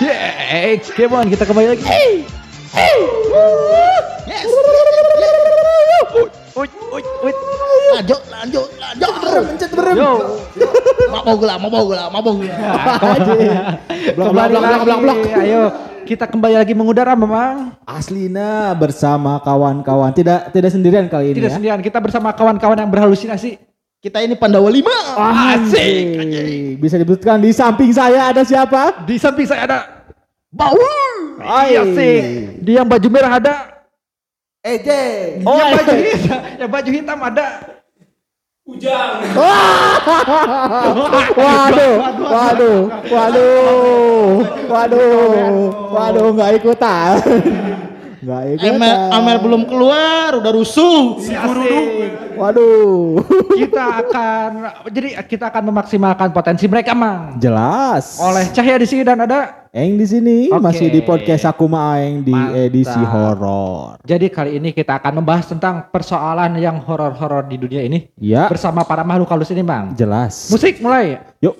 Yeah, come on, kita kembali lagi. Hey, hey, yes. Uy, uy, uy. Lanjut, lanjut, lanjut. Berem, mencet berem. Yo. Mabok gula, mabok gula, mabok gula. Blak, blak, blak, blak. lagi. Ayo, kita kembali lagi mengudara, Memang. Aslina bersama kawan-kawan tidak tidak sendirian kali ini Tidak ya. sendirian, kita bersama kawan-kawan yang berhalusinasi. Kita ini Pandawa 5. Asik. Anjing. Bisa disebutkan di samping saya ada siapa? Di samping saya ada Baul. Iya sih. Di yang baju merah ada. EJ. Oh, yang baju hitam, yang baju hitam ada. Waduh, waduh, waduh, waduh, waduh, nggak ikutan, nggak ikutan. Amel, Amel belum keluar, udah rusuh. Asik. Waduh, Kita akan jadi kita akan memaksimalkan potensi mereka, Mang. jelas. Oleh Cahya di sini dan ada. Eng di sini Oke. masih di podcast aku Aeng di Mantap. edisi horor. Jadi kali ini kita akan membahas tentang persoalan yang horor-horor di dunia ini Ya, bersama para makhluk halus ini, Bang. jelas. Musik mulai. Yuk.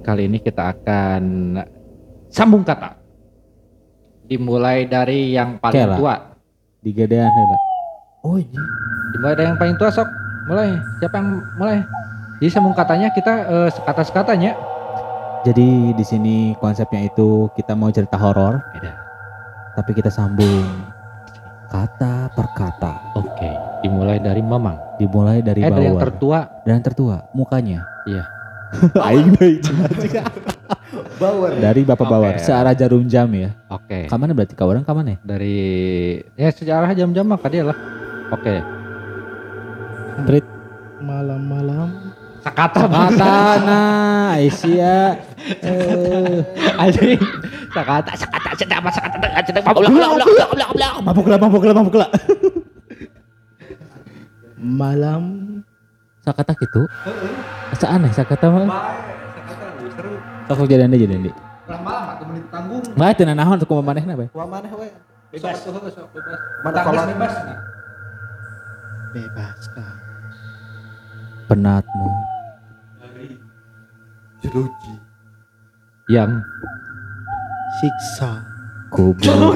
Kali ini kita akan sambung kata. Dimulai dari yang paling Oke lah. tua. Digedean heula. Oh iya. Dimulai dari yang paling tua sok. Mulai. Siapa yang mulai? Jadi sambung katanya kita eh, sekata-sekatanya. Jadi di sini konsepnya itu kita mau cerita horor, tapi kita sambung kata per kata. Oke. Dimulai dari Mamang. Dimulai dari eh dari yang bawah tertua. dan yang tertua mukanya. Iya. Aing deui Bawar. Dari Bapak Oke. Bawar, searah jarum jam ya. Oke. Kamana berarti ka orang kamana? Dari ya sejarah jam-jam mah dia lah. Oke. Trit Malam-malam. Sakata katana Aisyah. Eh, Anjing. Sakata, sakata, sedap, sakata, sedap, Blak, blak, blak, blak, blak, blak. mabuk lah, mabuk lah, mabuk lah. Malam. Sakata gitu. Asa aneh sakata mah. Sok jadi ande jadi ande. Malam atau menit tanggung. Mah teu nanaon untuk manehna bae. Kuah mana we? Bebas. Sok, sok, bebas. Mana Tangis kalau- bebas. Nah. Bebaskan. Penatmu Jeruji. Yang Siksa. goblok.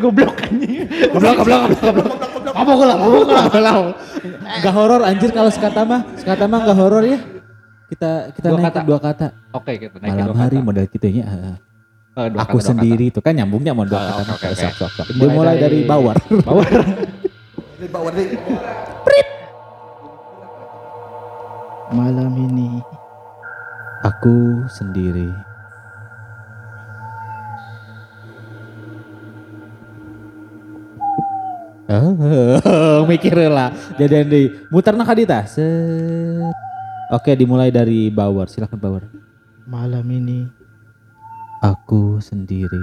goblok anjing. Goblok, goblok, goblok, goblok. Mabuk lah, mabuk lah, mabuk Gak horor anjir kalau sekata mah, sekata mah gak horor ya. Kita kita Dua naik kata. dua kata. Oke, kita naik Malam dua hari kata. model gitu ya. heeh. Dua Aku kata, dua sendiri itu kan nyambungnya mau dua Oh, kata. oke, oke, oke. Sok, sok, sok. Dimulai Dimulai dari dari- bawar. kata. Bawah. Bawar deh. Malam ini Aku sendiri. Oh, mikir lah. Jadi di muter nak kadita. Set. Oke, dimulai dari bawar. Silakan bawar. malam ini Aku sendiri.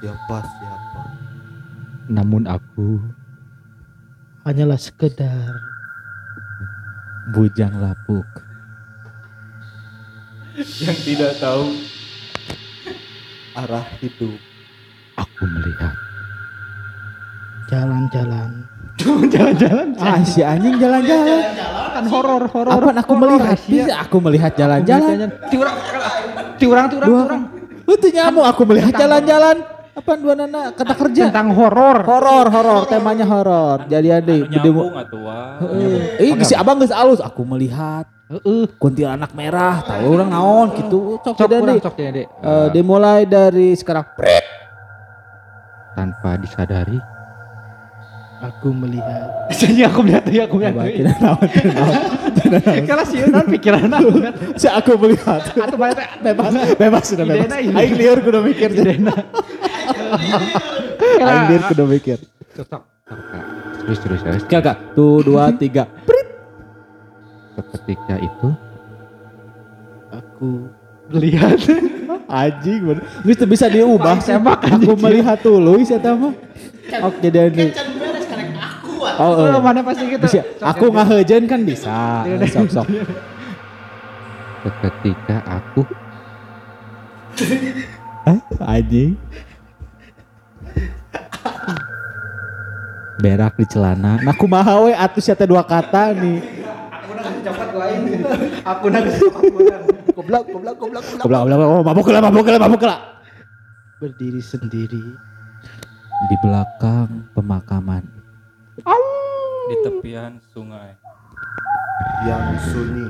siapa siapa Namun aku hanyalah sekedar Bujang lapuk. yang tidak tahu arah hidup aku melihat jalan-jalan jalan-jalan Ah, si anjing jalan-jalan. kan horor horor. Apa aku melihat? Asia. Bisa aku melihat jalan-jalan. Tiurang, tiurang, tiurang, tiurang. Itu nyamuk aku melihat jalan-jalan. Apa dua nana kata kerja? Tentang horor. Horor, horor, temanya horor. Jadi ada atuh wah. Eh, si abang geus alus. Aku melihat Heeh. kuntilanak merah. Tahu orang naon gitu. Cok, Cok Andi. cok. Eh, dimulai dari sekarang. tanpa disadari. Aku melihat Jadi aku melihat ya, aku tidak tidak naon. Kalau sih non pikiran aku. Si aku melihat. Atau banyak Bebas, bebas sudah bebas. Aing liur kudu mikir. Idena. Aing liur kudu mikir. Cocok. Terus terus terus. Oke, Kak. Tuh, dua, tiga. Ketika itu aku lihat Anjing bener. Bisa bisa diubah. Aku melihat dulu saya mah. Oke, jadi. Oh, oh, oh. mana pasti kita. Bisa. Aku ngahejen kan bisa. Iya, Sok sok. Ketika aku Eh, anjing. berak di celana. Nah kumaha we atuh sia teh dua kata nih. Aku nang goblok goblok goblok goblok. Goblok goblok oh, mabuk lah mabuk lah mabuk lah. Berdiri sendiri. Di belakang pemakaman. Di tepian sungai Yang sunyi.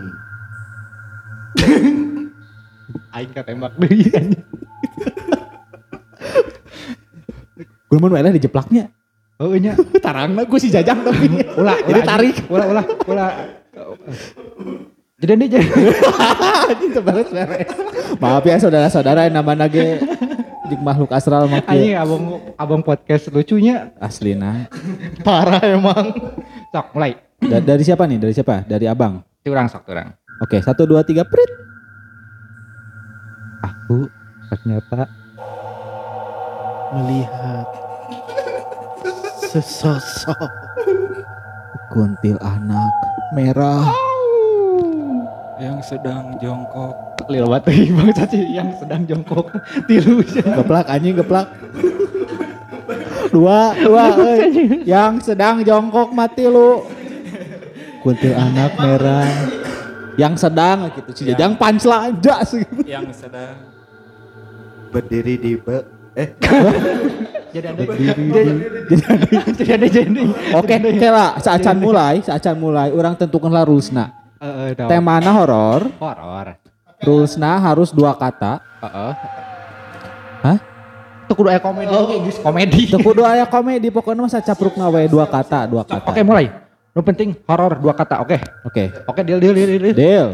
Aing tembak deui anjing. Kumaha wae lah dijeplaknya. Oh nya. Tarangna gue si jajang tapi. Ulah, Jadi ulah, tarik. Ulah ulah ulah. Jadi ini jadi. Anjing beres-beres. Maaf ya saudara-saudara yang nama nage jik makhluk astral mah Anjing abang abang podcast lucunya Aslina. parah emang. Sok mulai. Da- dari siapa nih? Dari siapa? Dari abang. Curang sok curang. Oke, satu dua tiga, prit. Aku ternyata Melihat. Sesosok. Kuntil anak merah. Yang sedang jongkok lil batu bang caci yang sedang jongkok tilu Geplak anjing geplak. Dua, dua, euy. Yang sedang jongkok mati lu. Kuntil anak merah. Yang sedang gitu. Si Jajang punchline das. yang sedang Berdiri di be. Eh. jadi ada jadi ada jadi Oke, oke lah. Saacan mulai, saacan mulai. Orang tentukanlah rulesna. eh Temana horor. horor Rulesna harus dua kata. heeh Hah? itu kudu aya komedi oke guys komedi Teu kudu aya komedi pokoknya mah sacaprukna we dua kata, dua kata. oke mulai lu penting horor dua kata oke Oke. oke deal deal deal deal Deal.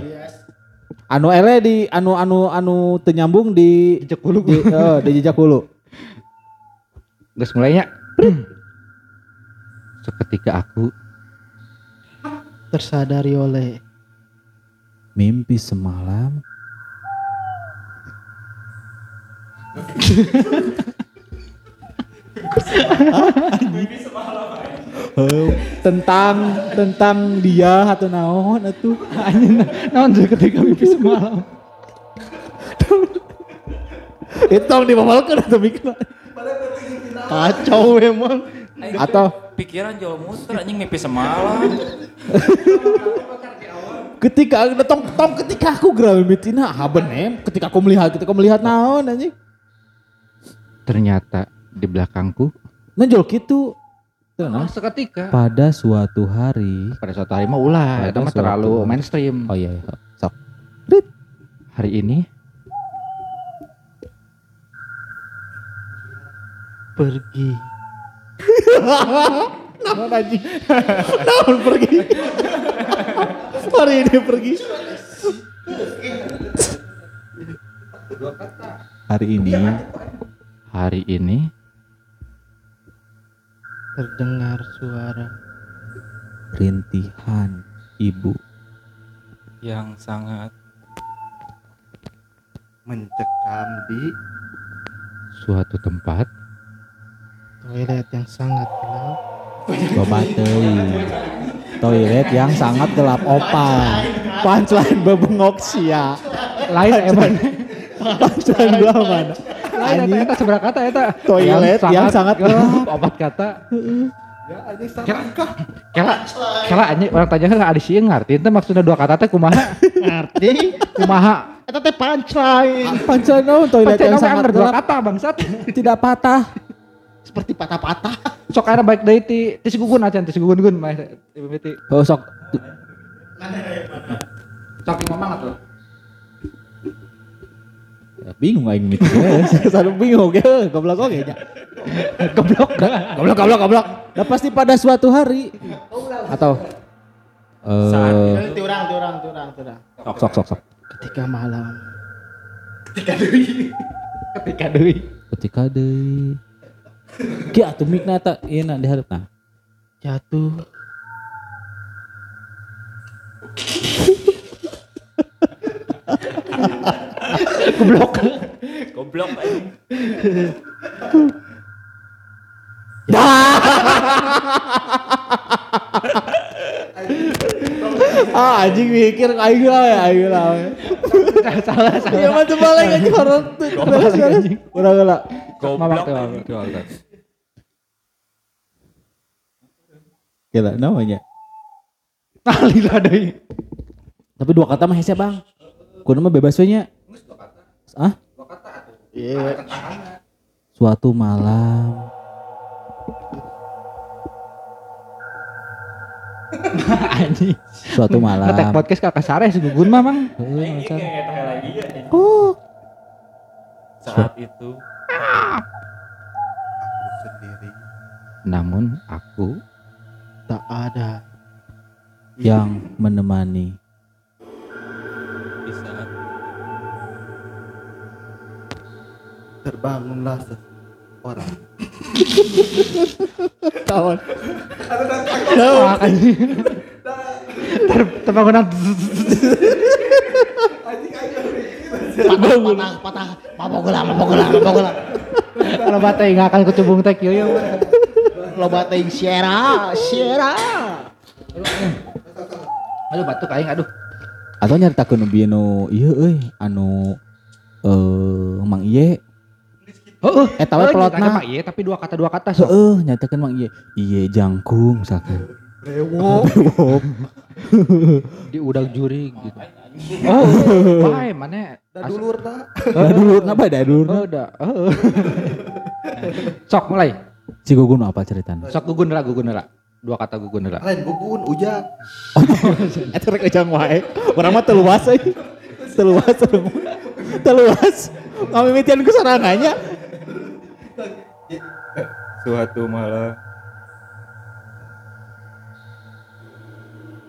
Anu ele di anu anu anu teu nyambung di Jejak hulu. di, eh, di jejak hulu. Gus mulainya seketika aku Tersadari oleh. Mimpi semalam. Oh, tentang tentang dia atau naon atuh. Anjing naon seketika mimpi semalam? Itu dibabalkeun atau mikir? Kacau emang. atau? pikiran jual muter anjing mimpi semalam ketika tong tong ketika aku gerak mitina ah benem ketika aku melihat ketika aku melihat naon anjing. Ternyata di belakangku nonjol gitu oh, nah. seketika. Pada suatu hari. Pada suatu hari mah ulah itu mah terlalu mainstream. Oh iya, iya. sok. Hari ini Pergi. naon anjing? Naon pergi hari ini pergi hari ini hari ini Terdengar suara. rintihan ibu yang sangat Mencekam di suatu tempat toilet yang sangat gelap. Teuing. Toilet yang sangat gelap. Opa. Punchline bebengok sia. lain emang. Punchline gua mana? lain eta eta seberapa kata eta Toilet yang sangat gelap. opat kata. Kela, kela, kela anjing. Orang tanya kan ada sih ngerti? Itu maksudnya dua kata teh kumaha? Ngerti? kumaha? Eta teh punchline. Punchline naon? Toilet yang sangat anggar dua gelap. kata bangsat. Tidak patah. Seperti patah-patah. sok akhirnya baik dari ti ti si gugun acan ti si gugun gun mah ti Oh sok sok ngomong atuh Ya, bingung aing mikir. Selalu bingung ya, goblok oge nya. goblok Goblok goblok goblok. Nah pasti pada suatu hari atau eh Ti urang, ti urang, ti urang, ti urang. sok sok sok sok. Ketika malam ketika deui Ketika deui Ki atuh mikna eta ieu na? Diharapna. jatuh. Goblok. Goblok anjing Ah anjing mikir aing lah ya aing lah. salah salah Ya macam balik anjing horor tuh. Beres beres. Udah udah. Tuh Gila namanya. Alila deui. Tapi dua kata mah hese bang. Kudu mah bebas we nya. Ah? Iya. Suatu malam. Suatu malam. Ngetek podcast kakak sare gugun mah mang. Oh. Saat itu Aku sendiri Namun aku tak ada. yang menemani. di saat Terbangunlah seorang. Wah, anjing. Ter terbangunan. Patah, patah, patah. Mabogula, mabogula, mabogula. Kalau bata nggak akan kecubung teh kieu ya. Loba teuing Sierra, Sierra. Aduh batuk aing aduh. Atau nyaritakeun nu bieu nu ieu euy anu eh Mang Iye. Heeh, Eta we plotna. Mah iya tapi dua kata dua kata. Heeh, nyatakeun Mang Iye. Iye jangkung misalkan. Rewo. Di udang juri gitu. Oh, bae mana? Dulur dah. Dadur napa dadur? Oh, udah. Heeh. Sok mulai. Si Gugun apa ceritanya? Sok gugun lah, gugun lah. Dua kata gugun lah. Lain gugun, ujak. Eta rek ujang wae. Urang mah teu luas euy. Teu luas. Teu luas. Ngamimitian ku sorangannya. Suatu malam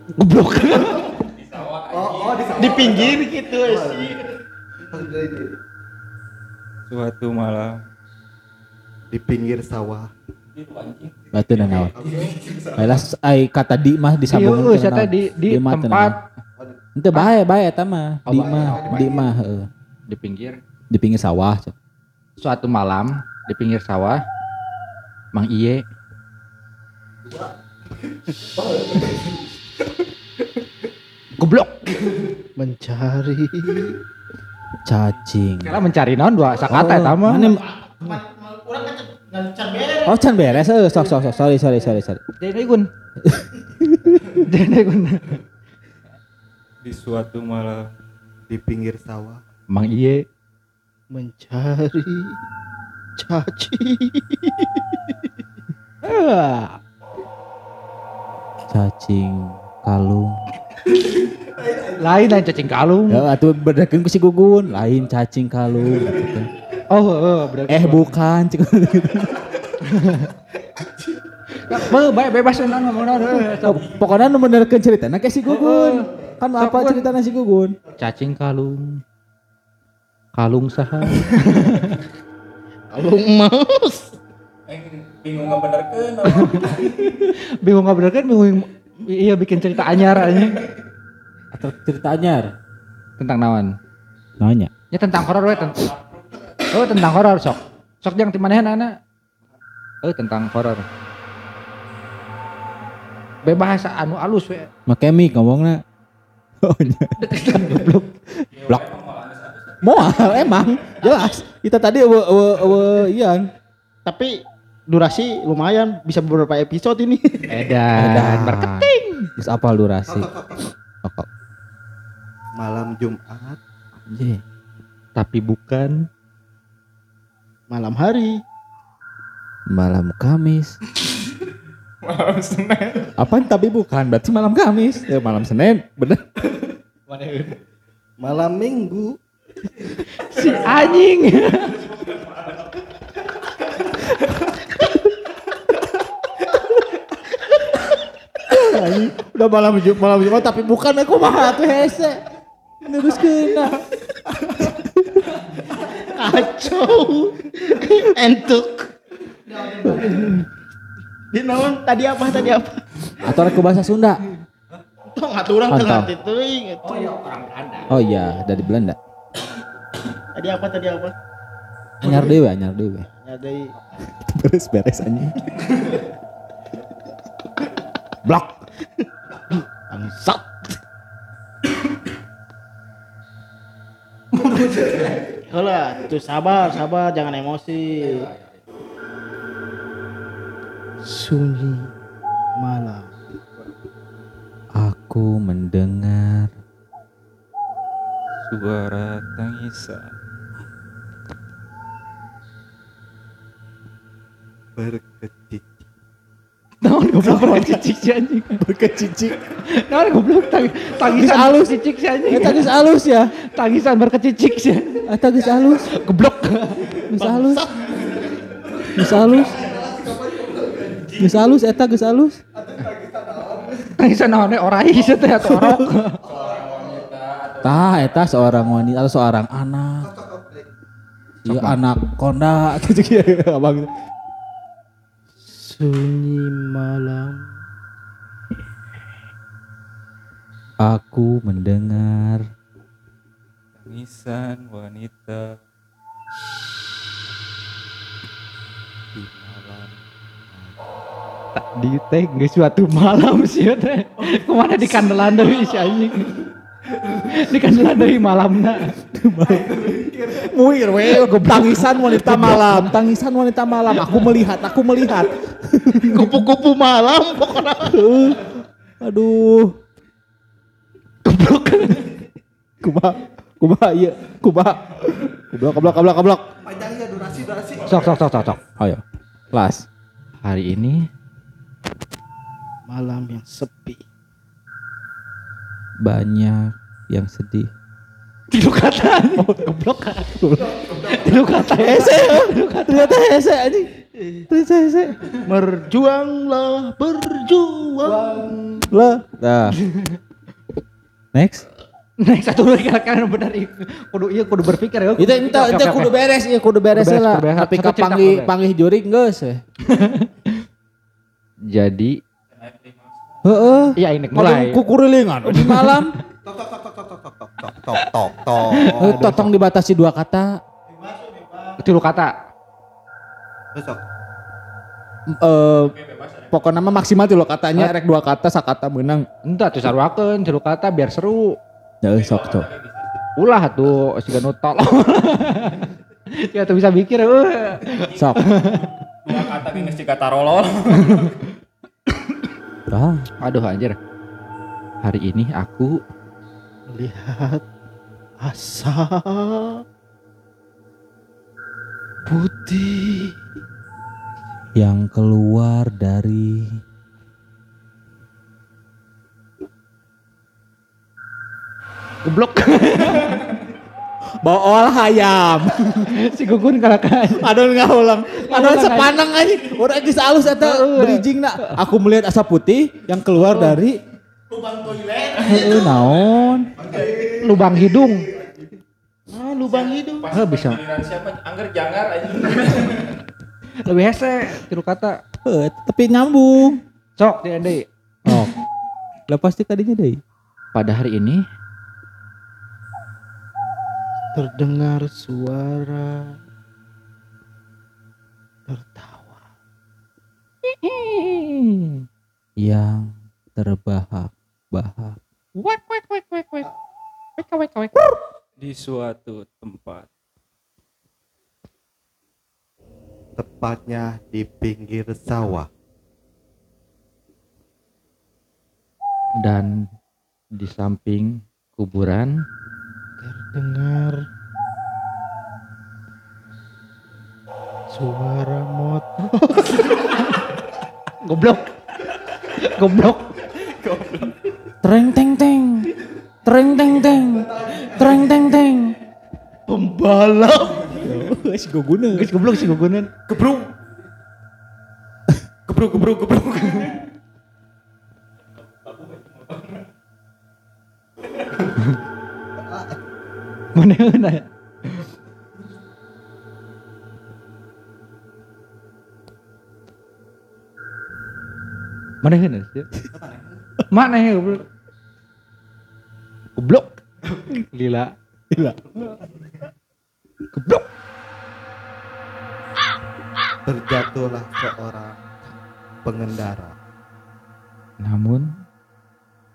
Goblok. Oh, oh di Di pinggir gitu sih. suatu malam Di pinggir sawah. Batu dan naon. Baiklah ai kata di mah disambungkeun Iya, saya di di teu tempat bae eta mah. Oh, Di mah, di mah heeh. di pinggir Di pinggir sawah. Suatu malam di pinggir sawah Mang Iye Goblok. Mencari. Cacing. Kira mencari naon dua sakata eta mah. Mana Oh, can beres euy. Sok sok sok. Sorry sorry sorry sorry. Jadi gun. Jadi gun. di suatu malam Di pinggir sawah. Mang Iye Mencari. Caci. Cacing kalung. lain lain cacing kalung. Ya atuh bedakeun ku si Gugun, lain cacing kalung gitu. Oh, oh, berarti. Eh bukan. Be, bae bebas ngomong eh, sok. Pokoknya nu benerkeun ceritana kayak si Gugun. Kan Sok, apa ceritanya si Gugun? Cacing kalung. Kalung saha? Kalung emas. bingung nggak bener kan bingung nggak bener kan bingung iya bikin cerita anyar aja Atau cerita anyar? tentang naon Nanya. ya tentang horor we tentang oh tentang horor sok sok yang di mana anak oh tentang horor bebahasa anu alus we Make mic ngomongna. Oh nya. Blok. Moal emang jelas. Kita tadi ewe ewe ewe ian. Tapi durasi lumayan bisa beberapa episode ini. edan marketing Terus apa durasi? Pokok. Malam Jumat, Anjing. tapi bukan malam hari. Malam Kamis. malam senin Apa tapi bukan? Berarti malam Kamis. Ya malam Senin, bener. Malam Minggu. Si anjing Udah malam Jumat, malam Jumat tapi bukan aku mah tuh hese. Terus kena. Kacau. Entuk. Di naon tadi apa tadi apa? Atau aku bahasa Sunda. Tong aturan tengah teuing itu. Oh iya, dari Belanda. Tadi apa tadi apa? Anyar dewe, anyar dewe. Ya dari Beres-beres anjing. Blok. bangsat. Hola, tuh sabar, sabar, jangan emosi. Sunyi malam. Aku mendengar suara tangisan berkecik Naon goblok berkecicik si anjing. berkecicik. Naon goblok tang tangisan halus. berkecicik si anjing. Eta geus alus ya. Tangisan berkecicik si. Eta geus alus. Goblok. Geus alus. Geus alus. Geus alus eta geus alus. Tangisan naonnya orai sih teh atau orok. Tah eta seorang wanita atau seorang anak. Iya anak konda gitu gitu abang. Sunyi malam. Aku mendengar tangisan wanita di malam Di teh suatu malam sih teh. Ke mana di kandelan deui si anjing. Di kandelan deui malamna. Muir we tangisan wanita malam, tangisan wanita malam. Aku melihat, aku melihat. Kupu-kupu malam pokoknya. Aduh. Goblok. Kuba, kuba iya, kuba. Kublok, kublok, kublok, kublok. Sok sok sok sok sok. Ayo. Las. Hari ini Malam yang sepi. Banyak yang sedih. tilu kata. Goblok. Tilu kata. Hese, ternyata hese anjing. Ternyata hese. Berjuanglah, berjuang. Lah. Nah. Next. Next satu lagi kira-kira benar iya. kudu iya kudu berpikir ya. Itu itu itu kudu beres ya kudu beres lah. Tapi Satu ka cerita panggih kudu beres. panggih jurik geus. Jadi Heeh. iya ini Mulai kukurilingan di malam. tok tok tok tok tok tok tok tok tok tok Eh, Totong dibatasi dua kata. Tilu kata. besok Eh pokoknya mah maksimal tilu katanya rek dua kata sakata menang. Entah tuh saruakeun tilu kata biar seru. Ya eh, sok sok. Ulah tuh siga nu tol. Ya tuh bisa mikir. Sok. dua kata ini si kata Tah. Aduh anjir. Hari ini aku Lihat asa putih. yang keluar dari goblok. Bool hayam. si Gugun kalakan. Aduh nggak ulang. Aduh sepanang aja. Udah geus alus eta bridging na. Aku melihat asap putih yang keluar dari lubang toilet. Heeh, naon? Lubang hidung. Ah, lubang hidung. Heh bisa. Giliran siapa angger jangar aja Lebih hese tilu kata. Heuh, tapi nyambung. Sok di deui. Oh. Lah pasti tadinya deh. Pada hari ini Terdengar suara tertawa. Yang terbahak-bahak. di suatu tempat tepatnya di pinggir sawah dan di samping kuburan Terdengar suara motor. goblok. Goblok. Tereng teng teng. Tereng teng teng. Tereng teng teng. Pembalap. Wes gue guna. Geus goblok sih Gugunan. gebruk gebruk gebruk Mana aya. Meneun ya. Mana ya goblok? Goblok. Lila. Lila. Goblok. Terjatuhlah seorang pengendara. Namun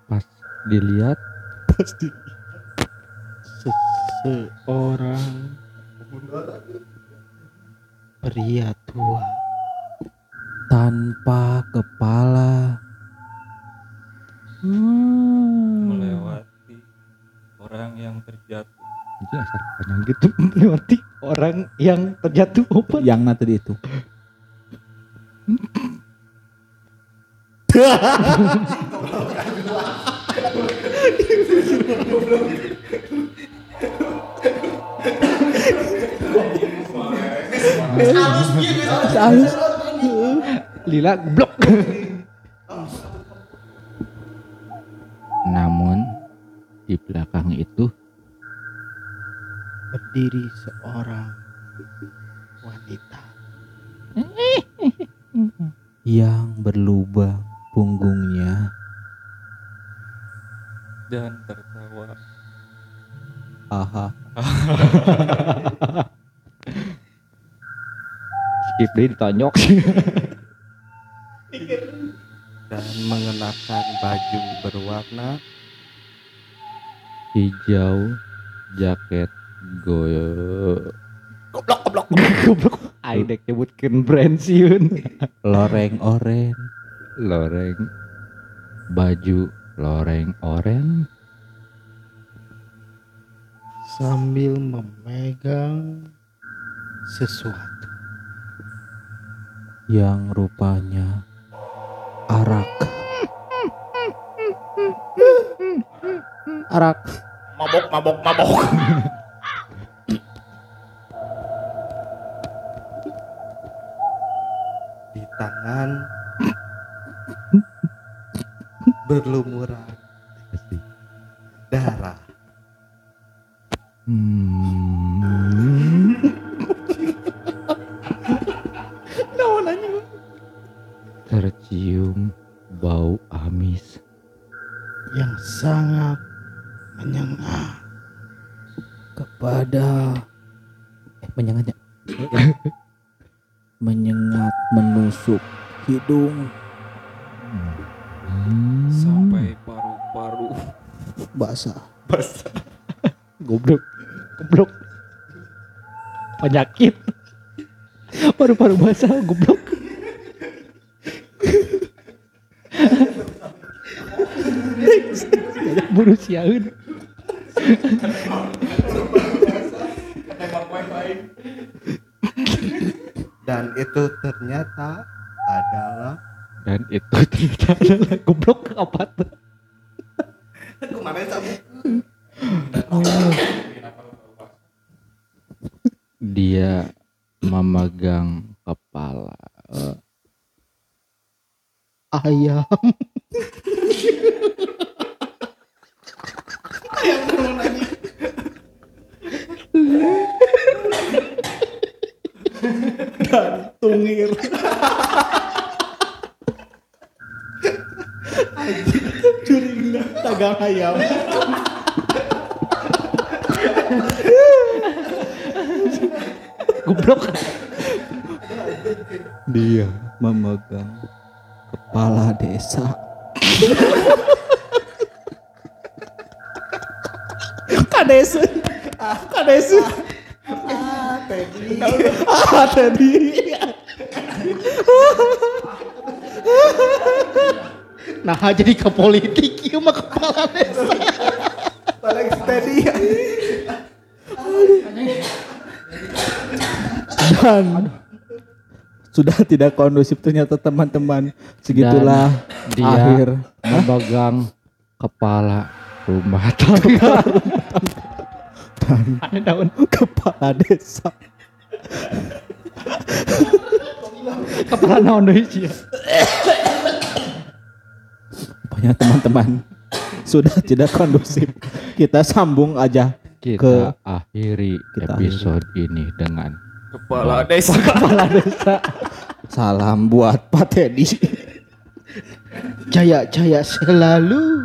pas dilihat pas dilihat Seorang pria tua. Tanpa kepala. hmm, orang yang terjatuh. Asal panjang gitu berarti orang yang terjatuh apa? Yang na tadi itu. Halus. Lila blok. Namun di belakang itu Berdiri seorang wanita. Yang berlubang punggungnya. Dan tertawa. Aha. skip deh ditonyok. dan mengenakan baju berwarna Hijau jaket goyo. Goblok goblok goblok. Aidek nyebutkeun brand siun. Loreng oren. Loreng baju loreng oren Sambil memegang sesuatu. Yang rupanya arak. Arak. Mabok, mabok, mabok. di tangan berlumuran basah goblok. Goblok. Penyakit. Paru-paru basah goblok. Buru siaun dan itu ternyata adalah dan itu ternyata adalah goblok. Apa tuh dia memegang kepala eh, ayam. Tungir. Curiga dagang ayam goblok. Dia memegang kepala desa. Kades ah kades ah tadi ah tadi nah jadi ke politik ieu mah kepala desa dan sudah tidak kondusif ternyata teman-teman. Segitulah Dan dia akhir. memegang kepala rumah tangga. Ada daun. Kepala desa. Kepala naon deui pokoknya teman-teman sudah tidak kondusif. Kita sambung aja kita ke akhiri kita episode ini dengan Kepala desa. kepala desa salam buat Pak Teddy jaya jaya selalu